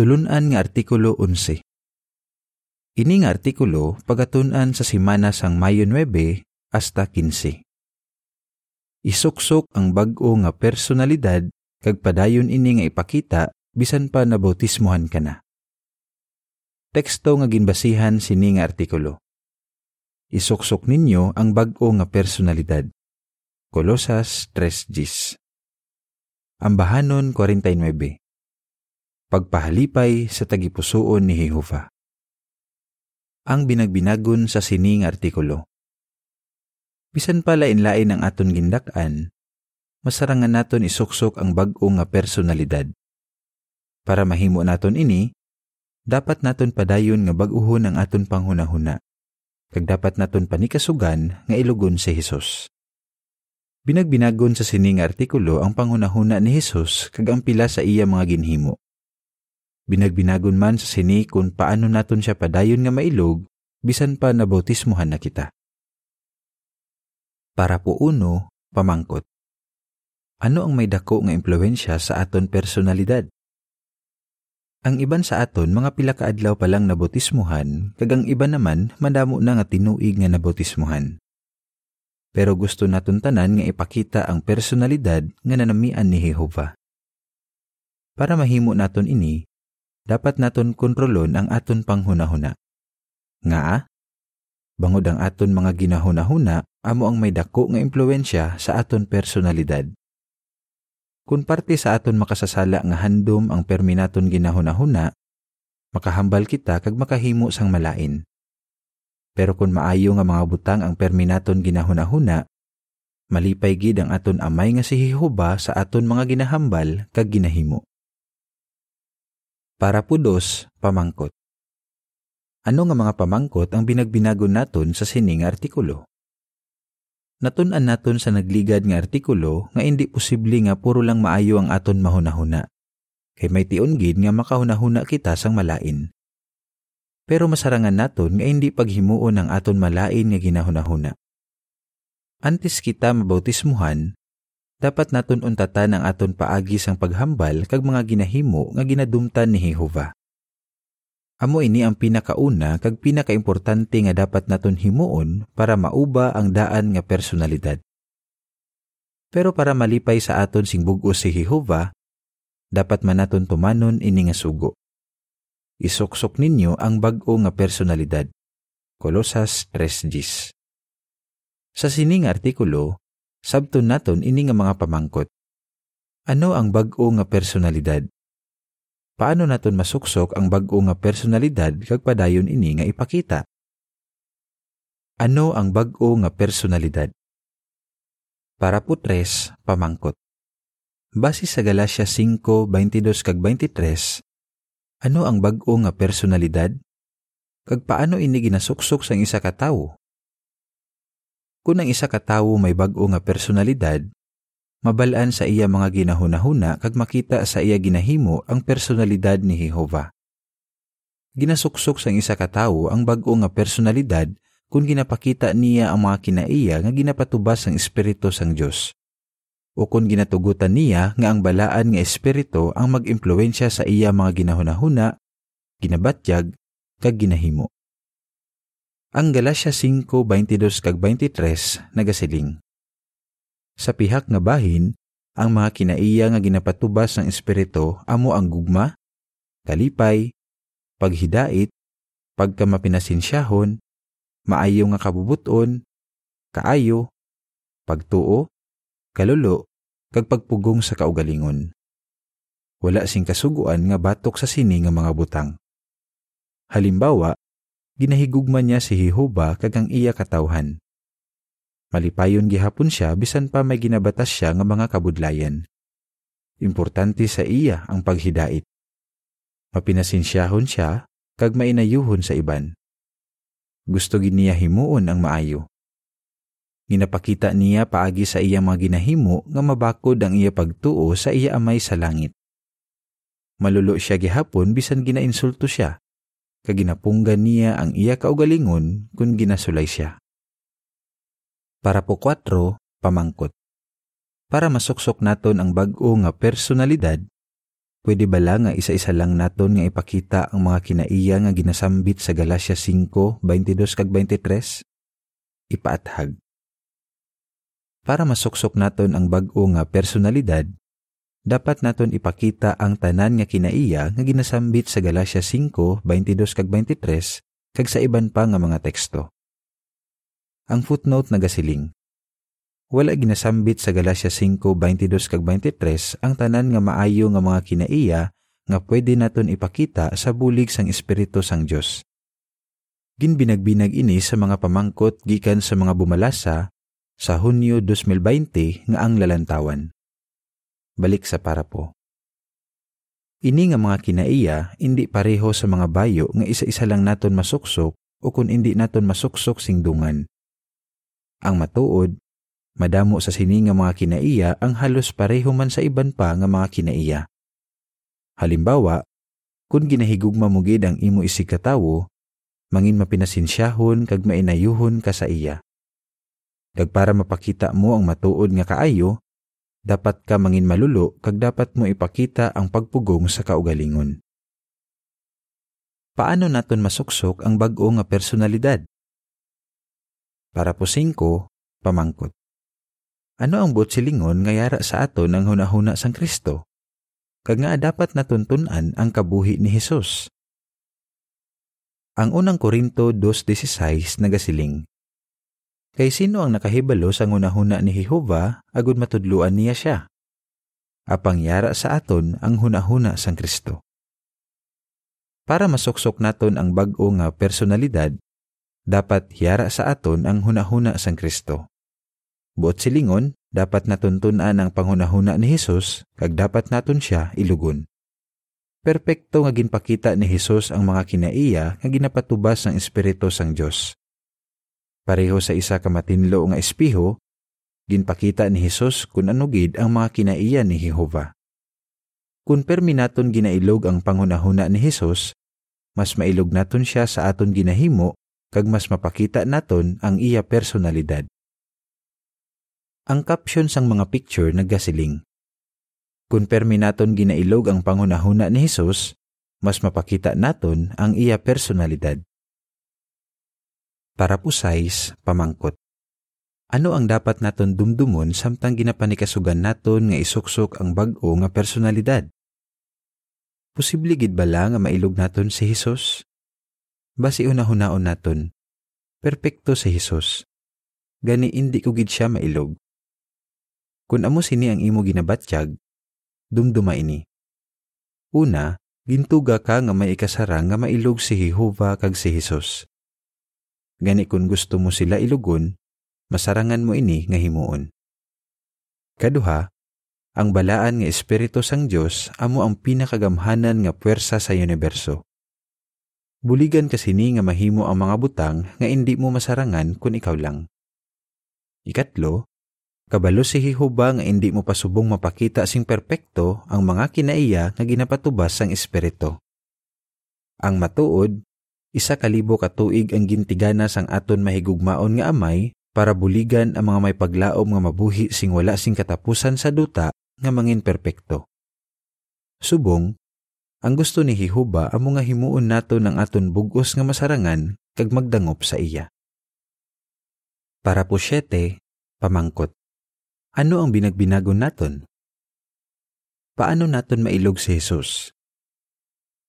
Tulunan nga Artikulo 11 Ini nga artikulo pagatunan sa simana sang Mayo 9 hasta 15. Isuksok ang bag-o nga personalidad kag padayon ini nga ipakita bisan pa nabautismohan ka na. Teksto nga ginbasihan sini nga artikulo. Isuksok ninyo ang bag-o nga personalidad. Kolosas 3.10 Ambahanon 49 Pagpahalipay sa tagipusoon ni Jehova ang binagbinagon sa sining artikulo. Bisan pa lain-lain ang aton gindak-an, masarangan naton isuksok ang bag-o nga personalidad. Para mahimo naton ini, dapat naton padayon nga bag-uhon ang aton panghunahuna. Kag dapat naton panikasugan nga ilugon si Hesus. Binagbinagon sa sining artikulo ang panghunahuna ni Hesus kag ang pila sa iya mga ginhimo. Binagbinagon man sa sini kung paano naton siya padayon nga mailog, bisan pa nabautismuhan na kita. Para po uno, pamangkot. Ano ang may dako nga impluensya sa aton personalidad? Ang iban sa aton mga pila ka adlaw pa lang nabautismuhan, kag ang iba naman madamo na nga tinuig nga nabautismuhan. Pero gusto naton tanan nga ipakita ang personalidad nga nanamian ni Jehova. Para mahimo naton ini, dapat naton kontrolon ang aton panghunahuna. Nga, bangod ang aton mga ginahunahuna, amo ang may dako nga impluensya sa aton personalidad. Kung parte sa aton makasasala nga handom ang perminaton ginahunahuna, makahambal kita kag makahimo sang malain. Pero kung maayo nga mga butang ang perminaton ginahunahuna, malipay gid ang aton amay nga si Jehova sa aton mga ginahambal kag ginahimo. Para pudos, pamangkot. Ano nga mga pamangkot ang binagbinago naton sa sining artikulo? Natunan naton sa nagligad nga artikulo nga hindi posible nga puro lang maayo ang aton mahunahuna. Kay may tion gid nga makahunahuna kita sang malain. Pero masarangan naton nga hindi paghimuon ang aton malain nga ginahunahuna. Antes kita mabautismuhan, dapat naton untatan ang aton paagi sang paghambal kag mga ginahimo nga ginadumtan ni Jehova. Amo ini ang pinakauna kag pinakaimportante nga dapat naton himuon para mauba ang daan nga personalidad. Pero para malipay sa aton sing bug-os si Jehova, dapat man naton tumanon ini nga sugo. Isuksok ninyo ang bag-o nga personalidad. Kolosas 3.10 Sa sining artikulo, Sabton naton ini nga mga pamangkot. Ano ang bag-o nga personalidad? Paano naton masuksok ang bag-o nga personalidad kag padayon ini nga ipakita? Ano ang bag-o nga personalidad? Para po tres, pamangkot. Base sa Galacia 5:22 kag 23, ano ang bag-o nga personalidad? Kag paano ini ginasuksok sang isa ka tawo? Kung ang isa ka tawo may bag-o nga personalidad, mabalaan sa iya mga ginahunahuna kag makita sa iya ginahimo ang personalidad ni Jehova. Ginasuksok sang isa ka tawo ang bag-o nga personalidad kung ginapakita niya ang mga kinaiya nga ginapatubas ang Espiritu sang Dios. O kung ginatugutan niya nga ang balaan nga Espiritu ang mag-impluensya sa iya mga ginahunahuna, ginabatyag, kag ginahimo. Ang Galacia 5:22 kag 23 nagasiling. Sa pihak nga bahin, ang mga kinaiya nga ginapatubas ng espiritu amo ang gugma, kalipay, paghidait, pagkamapinasinsyahon, maayo nga kabubuton, kaayo, pagtuo, kalulo, kag pagpugong sa kaugalingon. Wala sing kasuguan nga batok sa sini nga mga butang. Halimbawa, ginahigugman niya si Jehova kag ang iya katawhan. Malipayon gihapon siya bisan pa may ginabatas siya nga mga kabudlayan. Importante sa iya ang paghidait. Mapinasinsyahon siya kag mainayuhon sa iban. Gusto gid niya himuon ang maayo. Ginapakita niya paagi sa iya mga ginahimo nga mabakod ang iya pagtuo sa iya amay sa langit. Malulo siya gihapon bisan ginainsulto siya kaginapunggan niya ang iya kaugalingon kung ginasulay siya. Para po 4, pamangkot. Para masuksok naton ang bag-o nga personalidad, Pwede bala nga isa-isa lang naton nga ipakita ang mga kinaiya nga ginasambit sa Galacia 5, 22 kag 23? Ipaathag. Para masuksok naton ang bag-o nga personalidad, dapat naton ipakita ang tanan nga kinaiya nga ginasambit sa Galacia 5, 22 kag 23 kag sa iban pa nga mga teksto. Ang footnote nagasiling. Wala ginasambit sa Galacia 5:22 kag 23 ang tanan nga maayo nga mga kinaiya nga pwede naton ipakita sa bulig sang Espiritu sang Dios. Ginbinagbinag ini sa mga pamangkot gikan sa mga bumalasa sa Hunyo 2020 nga ang lalantawan. Balik sa para po. Ini nga mga kinaiya hindi pareho sa mga bayo nga isa-isa lang naton masuksok o kung hindi naton masuksok singdungan. Ang matuod, Madamo sa sini nga mga kinaiya ang halos pareho man sa iban pa nga mga kinaiya. Halimbawa, kung ginahigugma mo gid ang imo isig katawo, mangin mapinasinsyahon kag mainayuhon ka sa iya. Kag para mapakita mo ang matuod nga kaayo, dapat ka mangin malulo kag dapat mo ipakita ang pagpugong sa kaugalingon. Paano naton masuksok ang bag-o nga personalidad? Para po singko, pamangkot. Ano ang botsilingon nga yara sa ato ng hunahuna sang Kristo? Kag nga dapat natuntunan ang kabuhi ni Hesus. Ang unang Korinto 2.16 nagasiling, Kay sino ang nakahibalo sa hunahuna ni Jehova agud matudluan niya siya? Apang yara sa aton ang hunahuna sang Kristo. Para masuksok naton ang bag-o nga personalidad, dapat yara sa aton ang hunahuna sang Kristo. Buot silingon, dapat natuntunan ang pangunahuna ni Hesus kag dapat naton siya ilugon. Perpekto nga ginpakita ni Hesus ang mga kinaiya nga ginapatubas ng Espiritu sang Dios. Pareho sa isa ka matinlo nga espiho, ginpakita ni Hesus kung ano gid ang mga kinaiya ni Jehova. Kung permi naton ginailog ang pangunahuna ni Hesus, mas mailog naton siya sa aton ginahimo kag mas mapakita naton ang iya personalidad. Ang caption sang mga picture nagasiling. Kung permi naton ginailog ang pangunahuna ni Hesus, mas mapakita naton ang iya personalidad. Para size, pamangkot. Ano ang dapat naton dumdumon samtang ginapanikasugan naton nga isuksok ang bag-o nga personalidad? Posible gid bala nga mailog naton si Hesus? Basi una-hunaon naton, perpekto si Hesus. Gani indi ko gid siya mailog. Kung amo sini ang imo ginabatsyag, dumduma ini. Una, gintuga ka nga may ikasarang nga mailog si Jehova kag si Hesus. Gani kung gusto mo sila ilugon, masarangan mo ini nga himuon. Kaduha, ang balaan nga Espiritu sang Dios amo ang pinakagamhanan nga puwersa sa universo. Buligan kasi ni nga mahimo ang mga butang nga indi mo masarangan kung ikaw lang. Ikatlo, Kabalo si Jehova nga hindi mo pasubong mapakita sing perpekto ang mga kinaiya nga ginapatubas sang Espiritu. Ang matuod, isa kalibo katuig ang gintigana sang aton mahigugmaon nga amay para buligan ang mga may paglaom nga mabuhi sing wala sing katapusan sa duta nga mangin perpekto. Subong, ang gusto ni Jehova amo nga himuon nato ng aton bugos nga masarangan kag magdangop sa iya. Para po siyete, pamangkot. Ano ang binagbinago naton? Paano naton mailog si Jesus?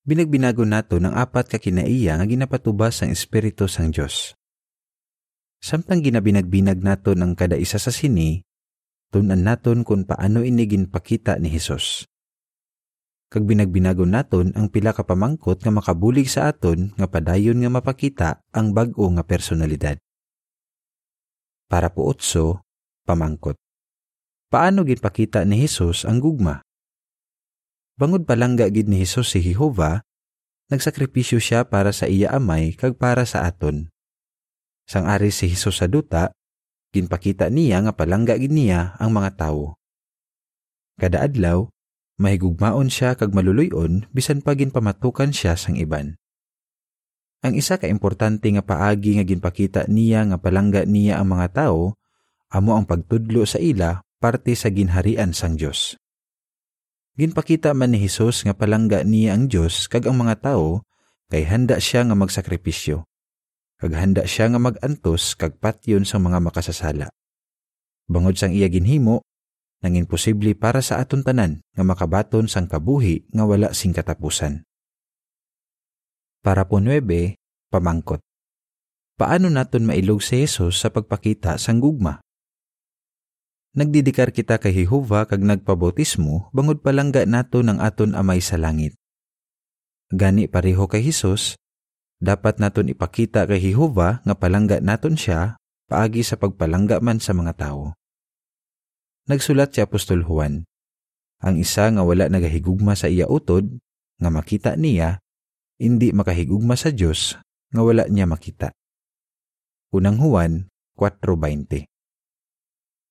Binagbinago naton ang apat ka kinaiya nga ginapatubas sang Espiritu sang Dios. Samtang ginabinagbinag naton ang kada isa sa sini, tunan naton kung paano ini ginpakita ni Jesus. Kag binagbinago naton ang pila ka pamangkot nga makabulig sa aton nga padayon nga mapakita ang bag-o nga personalidad. Para po utso, pamangkot. Paano ginpakita ni Hesus ang gugma? Bangod palangga gid ni Hesus si Jehova, nagsakripisyo siya para sa iya amay kag para sa aton. Sang ari si Hesus sa duta, ginpakita niya nga palangga gid niya ang mga tawo. Kada adlaw, mahigugmaon siya kag maluluyon bisan pa ginpamatukan siya sang iban. Ang isa ka importante nga paagi nga ginpakita niya nga palangga niya ang mga tawo amo ang pagtudlo sa ila parte sa ginharian sang Dios. Ginpakita man ni Hesus nga palangga niya ang Dios kag ang mga tawo kay handa siya nga magsakripisyo. Kag handa siya nga magantos kag patyon sa mga makasasala. Bangod sang iya ginhimo, nangin posible para sa aton tanan nga makabaton sang kabuhi nga wala sing katapusan. Para po 9, pamangkot. Paano naton mailog si Jesus sa pagpakita sang gugma? Nagdidikar kita kay Jehova kag nagpabotismo bangod palangga nato ng aton amay sa langit. Gani pareho kay Hesus, dapat naton ipakita kay Jehova nga palangga naton siya paagi sa pagpalangga man sa mga tao. Nagsulat si Apostol Juan, ang isa nga wala nagahigugma sa iya utod, nga makita niya, hindi makahigugma sa Dios nga wala niya makita. Unang Juan 4.20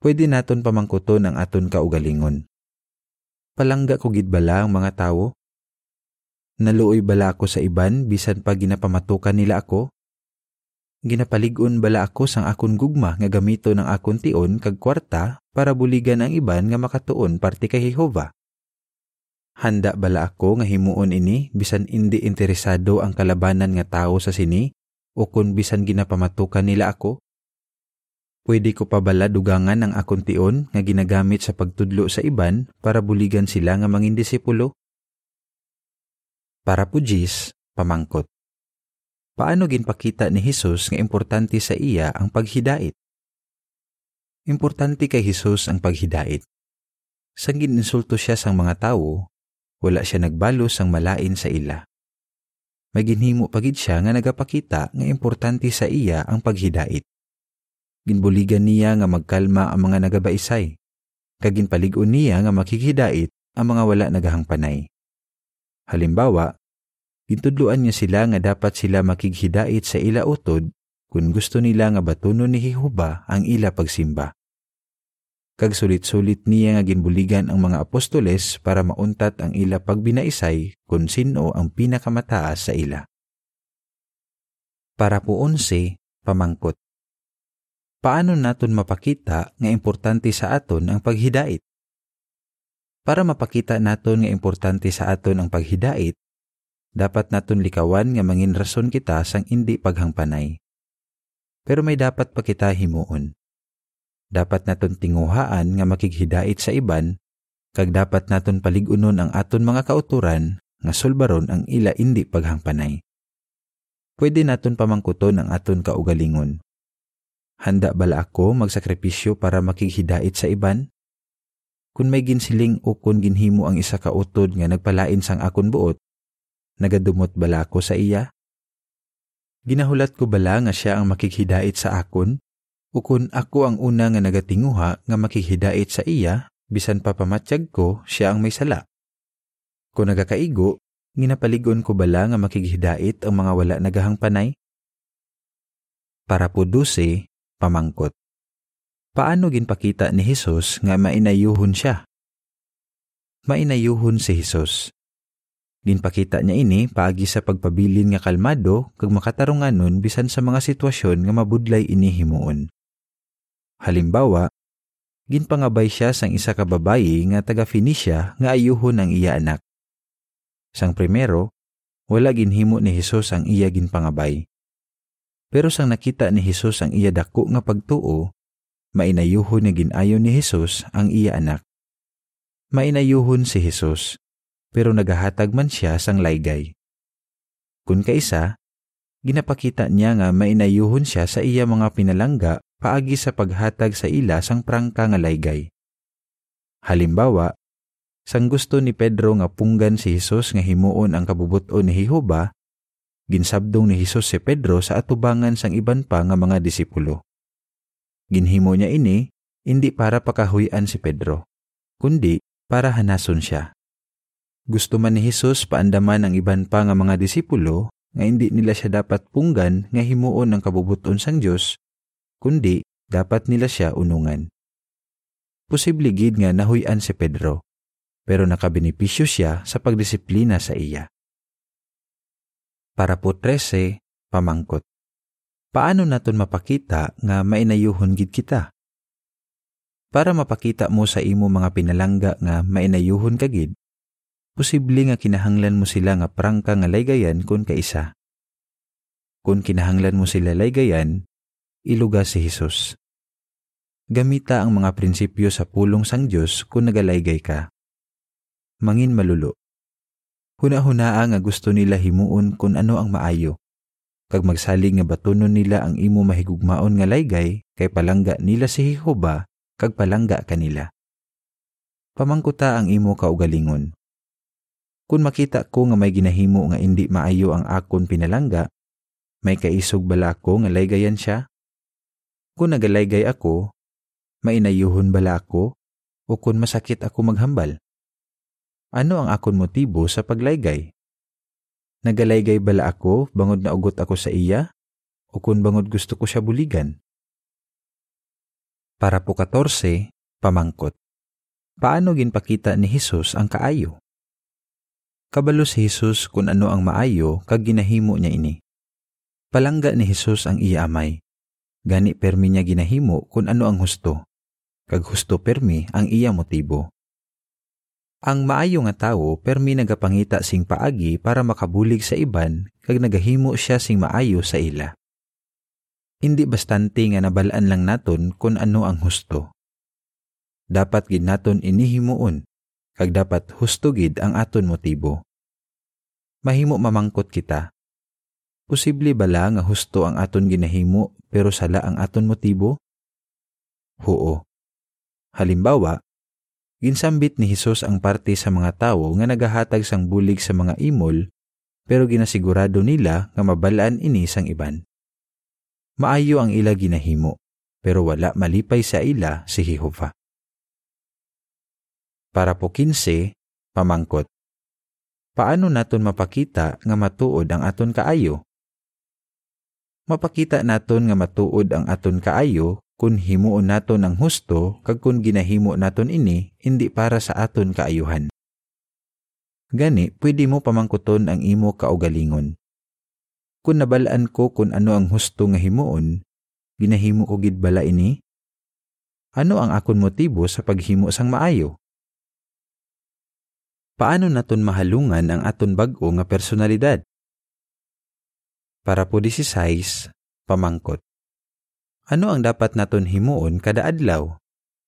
pwede naton pamangkuton ang aton kaugalingon. Palangga ko gid bala ang mga tawo? Naluoy bala ako sa iban bisan pa ginapamatukan nila ako? Ginapaligon bala ako sang akon gugma nga gamito ng akon tion kag kwarta para buligan ang iban nga makatuon parte kay Jehova. Handa bala ako nga himuon ini bisan indi interesado ang kalabanan nga tawo sa sini o kun bisan ginapamatukan nila ako? Pwede ko pa bala dugangan ang akong tion nga ginagamit sa pagtudlo sa iban para buligan sila nga mangin disipulo? Para po Jis, pamangkot. Paano ginpakita ni Hesus nga importante sa iya ang paghidait? Importante kay Hesus ang paghidait. Sang gininsulto siya sang mga tawo, wala siya nagbalo sang malain sa ila. May ginhimo pagid siya nga nagapakita nga importante sa iya ang paghidait ginbuligan niya nga magkalma ang mga nagabaisay. Kaginpaligon niya nga makikidait ang mga wala nagahangpanay. Halimbawa, gintudluan niya sila nga dapat sila makighidait sa ila utod kung gusto nila nga batunon ni Jehovah ang ila pagsimba. Kag sulit-sulit niya nga ginbuligan ang mga apostoles para mauntat ang ila pagbinaisay kung sino ang pinakamataas sa ila. Para po onse, pamangkot. Paano naton mapakita nga importante sa aton ang paghidait? Para mapakita naton nga importante sa aton ang paghidait, dapat naton likawan nga mangin rason kita sang indi paghangpanay. Pero may dapat pa kita himuon. Dapat naton tinguhaan nga makighidait sa iban, kag dapat naton paligunon ang aton mga kauturan nga sulbaron ang ila indi paghangpanay. Pwede naton pamangkuton ang aton kaugalingon Handa bala ako magsakripisyo para makighidait sa iban? Kung may ginsiling o kung ginhimo ang isa ka utod nga nagpalain sang akon buot, nagadumot bala ako sa iya? Ginahulat ko bala nga siya ang makighidait sa akon? O kung ako ang una nga nagatinguha nga makighidait sa iya, bisan pa pamatsyag ko, siya ang may sala. Kung nagakaigo, ginapaligon ko bala nga makighidait ang mga wala nagahangpanay? Para po 12, pamangkot. Paano ginpakita ni Hesus nga mainayuhon siya? Mainayuhon si Hesus. Ginpakita niya ini paagi sa pagpabilin nga kalmado kag makatarunganon bisan sa mga sitwasyon nga mabudlay ini himuon. Halimbawa, ginpangabay siya sang isa ka babayi nga taga Phoenicia nga ayuhon ang iya anak. Sang primero, wala ginhimo ni Hesus ang iya ginpangabay. Pero sang nakita ni Hesus ang iya dako nga pagtuo, mainayuhon nga ginayo ni Hesus ang iya anak. Mainayuhon si Hesus, pero nagahatag man siya sang laygay. Kun kaisa, ginapakita niya nga mainayuhon siya sa iya mga pinalangga paagi sa paghatag sa ila sang prangka nga laygay. Halimbawa, sang gusto ni Pedro nga punggan si Hesus nga himuon ang kabubuton ni Jehova, ginsabdong ni Hesus si Pedro sa atubangan sang iban pa nga mga disipulo. Ginhimo niya ini, hindi para pakahuyan si Pedro, kundi para hanason siya. Gusto man ni Hesus paandaman ang iban pa nga mga disipulo nga hindi nila siya dapat punggan nga himuon ng kabubuton sang Dios, kundi dapat nila siya unungan. Posible gid nga nahuyan si Pedro, pero nakabenepisyo siya sa pagdisiplina sa iya. Para po 13, pamangkot. Paano naton mapakita nga mainayuhon gid kita? Para mapakita mo sa imo mga pinalangga nga mainayuhon ka gid, posible nga kinahanglan mo sila nga prangka nga laygayan kun kaisa. Kung kinahanglan mo sila laygayan, iluga si Hesus. Gamita ang mga prinsipyo sa pulong sang Diyos kung nagalaygay ka. Mangin malulo. Huna-hunaa nga gusto nila himuon kung ano ang maayo. Kag magsalig nga batunon nila ang imo mahigugmaon nga laygay kay palangga nila si Jehova kag palangga kanila. Pamangkuta ang imo kaugalingon. Kung makita ko nga may ginahimo nga indi maayo ang akon pinalangga, may kaisog bala ako nga laygayan siya? Kung nagalaygay ako, mainayuhon bala ako o kung masakit ako maghambal? Ano ang akon motibo sa paglaygay? Nagalaygay bala ako bangod na ugot ako sa iya o kung bangod gusto ko siya buligan? Para po 14, pamangkot. Paano ginpakita ni Hesus ang kaayo? Kabalo si Hesus kung ano ang maayo kag ginahimo niya ini. Palangga ni Hesus ang iya amay. Gani permi niya ginahimo kung ano ang husto. Kag husto permi ang iya motibo. Ang maayo nga tawo permi nagapangita sing paagi para makabulig sa iban kag nagahimo siya sing maayo sa ila. Hindi bastante nga nabalaan lang naton kung ano ang husto. Dapat gid naton inihimuon kag dapat husto gid ang aton motibo. Mahimo mamangkot kita. Posible bala nga husto ang aton ginahimo pero sala ang aton motibo? Oo. Halimbawa, ginsambit ni Hesus ang parte sa mga tawo nga nagahatag sang bulig sa mga imol pero ginasigurado nila nga mabalaan ini sang iban. Maayo ang ila ginahimo, pero wala malipay sa ila si Jehova. Para po 15, pamangkot. Paano naton mapakita nga matuod ang aton kaayo? Mapakita naton nga matuod ang aton kaayo kung himuon naton ang husto kag kung ginahimo naton ini hindi para sa aton kaayuhan. Gani, pwede mo pamangkuton ang imo kaugalingon kung nabalaan ko kung ano ang husto nga himuon, ginahimo ko gid bala ini? Ano ang akon motibo sa paghimo sang maayo? Paano naton mahalungan ang aton bag-o nga personalidad? Para po 16, pamangkot. Ano ang dapat naton himuon kada adlaw?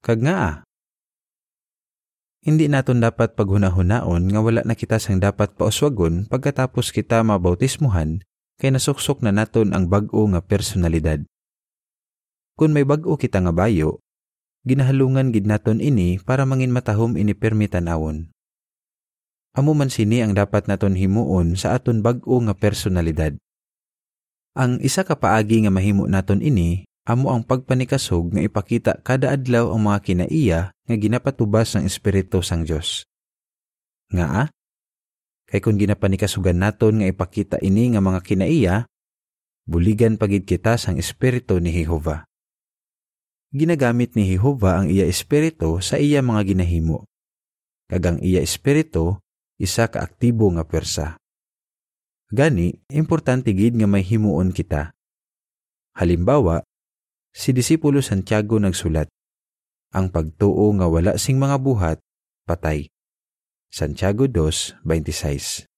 Kag nga ah. Hindi naton dapat paghuna-hunaon nga wala na kita sang dapat pauswagon pagkatapos kita mabautismuhan kay nasuksok na naton ang bag-o nga personalidad. Kung may bag-o kita nga bayo, ginahalungan gid naton ini para mangin matahom ini permitanawon. Amo man sini ang dapat naton himuon sa aton bag-o nga personalidad. Ang isa ka paagi nga mahimo naton ini amo ang pagpanikasog nga ipakita kada adlaw ang mga kinaiya nga ginapatubas ng Espiritu sang Dios. Nga ah, Kay kung ginapanikasugan naton nga ipakita ini nga mga kinaiya, buligan pagid kita sang espiritu ni Jehova. Ginagamit ni Jehova ang iya espiritu sa iya mga ginahimo. Kagang iya espiritu, isa ka aktibo nga persa. Gani, importante gid nga may himuon kita. Halimbawa, si Disipulo Santiago nagsulat, ang pagtuo nga wala sing mga buhat, patay. Santiago 2:26.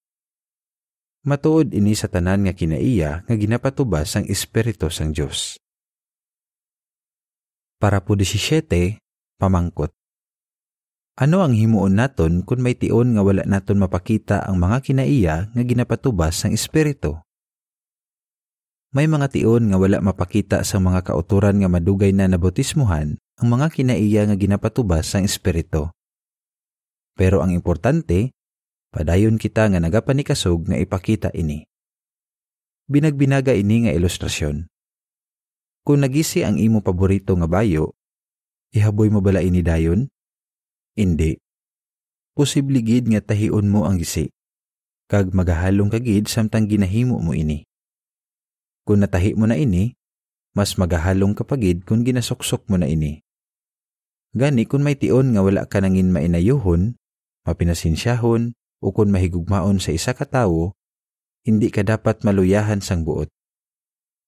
Matuod ini sa tanan nga kinaiya nga ginapatubas ang Espiritu sang Dios. Para po 17, pamangkot. Ano ang himuon naton kung may tion nga wala naton mapakita ang mga kinaiya nga ginapatubas sang Espiritu? May mga tion nga wala mapakita sa mga kauturan nga madugay na nabotismuhan ang mga kinaiya nga ginapatubas sang Espiritu. Pero ang importante, padayon kita nga nagapanikasog nga ipakita ini. Binagbinaga ini nga ilustrasyon. Kung nagisi ang imo paborito nga bayo, ihaboy mo bala ini dayon? Hindi. Posible gid nga tahion mo ang gisi. Kag magahalong kagid samtang ginahimo mo ini. Kung natahi mo na ini, mas magahalong kapagid kung ginasuksok mo na ini. Gani kung may tion nga wala ka nangin mainayuhon, mapinasinsyahon, o kung mahigugmaon sa isa ka tawo, hindi ka dapat maluyahan sang buot.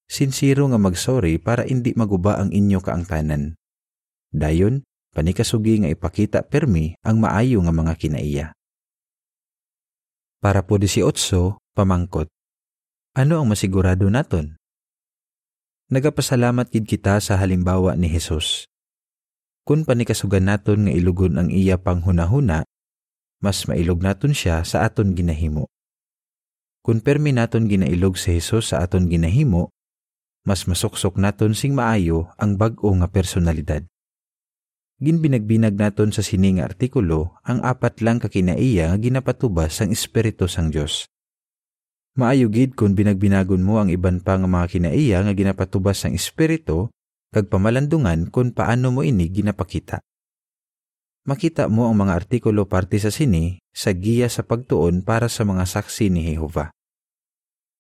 Sinsiro nga magsorry para hindi maguba ang inyo kaangtanan. Dayon, panikasugi nga ipakita permi ang maayo nga mga kinaiya. Para po 18, pamangkot. Ano ang masigurado naton? Nagapasalamat gid kita sa halimbawa ni Hesus. Kung panikasugan naton nga ilugon ang iya panghunahuna, mas mailog naton siya sa aton ginahimo. Kung permi naton ginailog si Hesus sa aton ginahimo, mas masuksok naton sing maayo ang bag-o nga personalidad. Ginbinagbinag naton sa sining artikulo ang apat lang kakinaiya nga ginapatubas sang Espiritu sang Dios. Maayo gid kung binagbinagon mo ang iban pa nga mga kinaiya nga ginapatubas sang espiritu kag pamalandungan kung paano mo ini ginapakita. Makita mo ang mga artikulo parte sa sini sa giya sa pagtuon para sa mga saksi ni Jehova.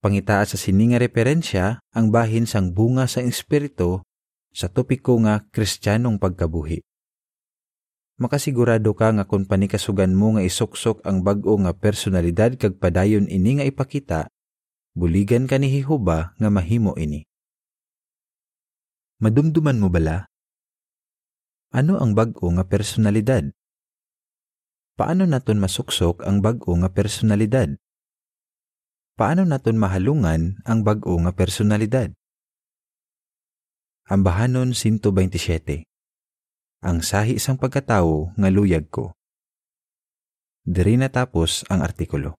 Pangitaa sa sini nga referensya ang bahin sang bunga sang espiritu sa topiko nga kristyanong pagkabuhi. Makasigurado ka nga kung panikasugan mo nga isuksok ang bag-o nga personalidad kag padayon ini nga ipakita, buligan ka ni Jehova nga mahimo ini. Madumduman mo bala? Ano ang bag-o nga personalidad? Paano naton masuksok ang bag-o nga personalidad? Paano naton mahalungan ang bag-o nga personalidad? Ambahanon 127 ang sahi isang pagkatao nga luyag ko. Diri natapos ang artikulo.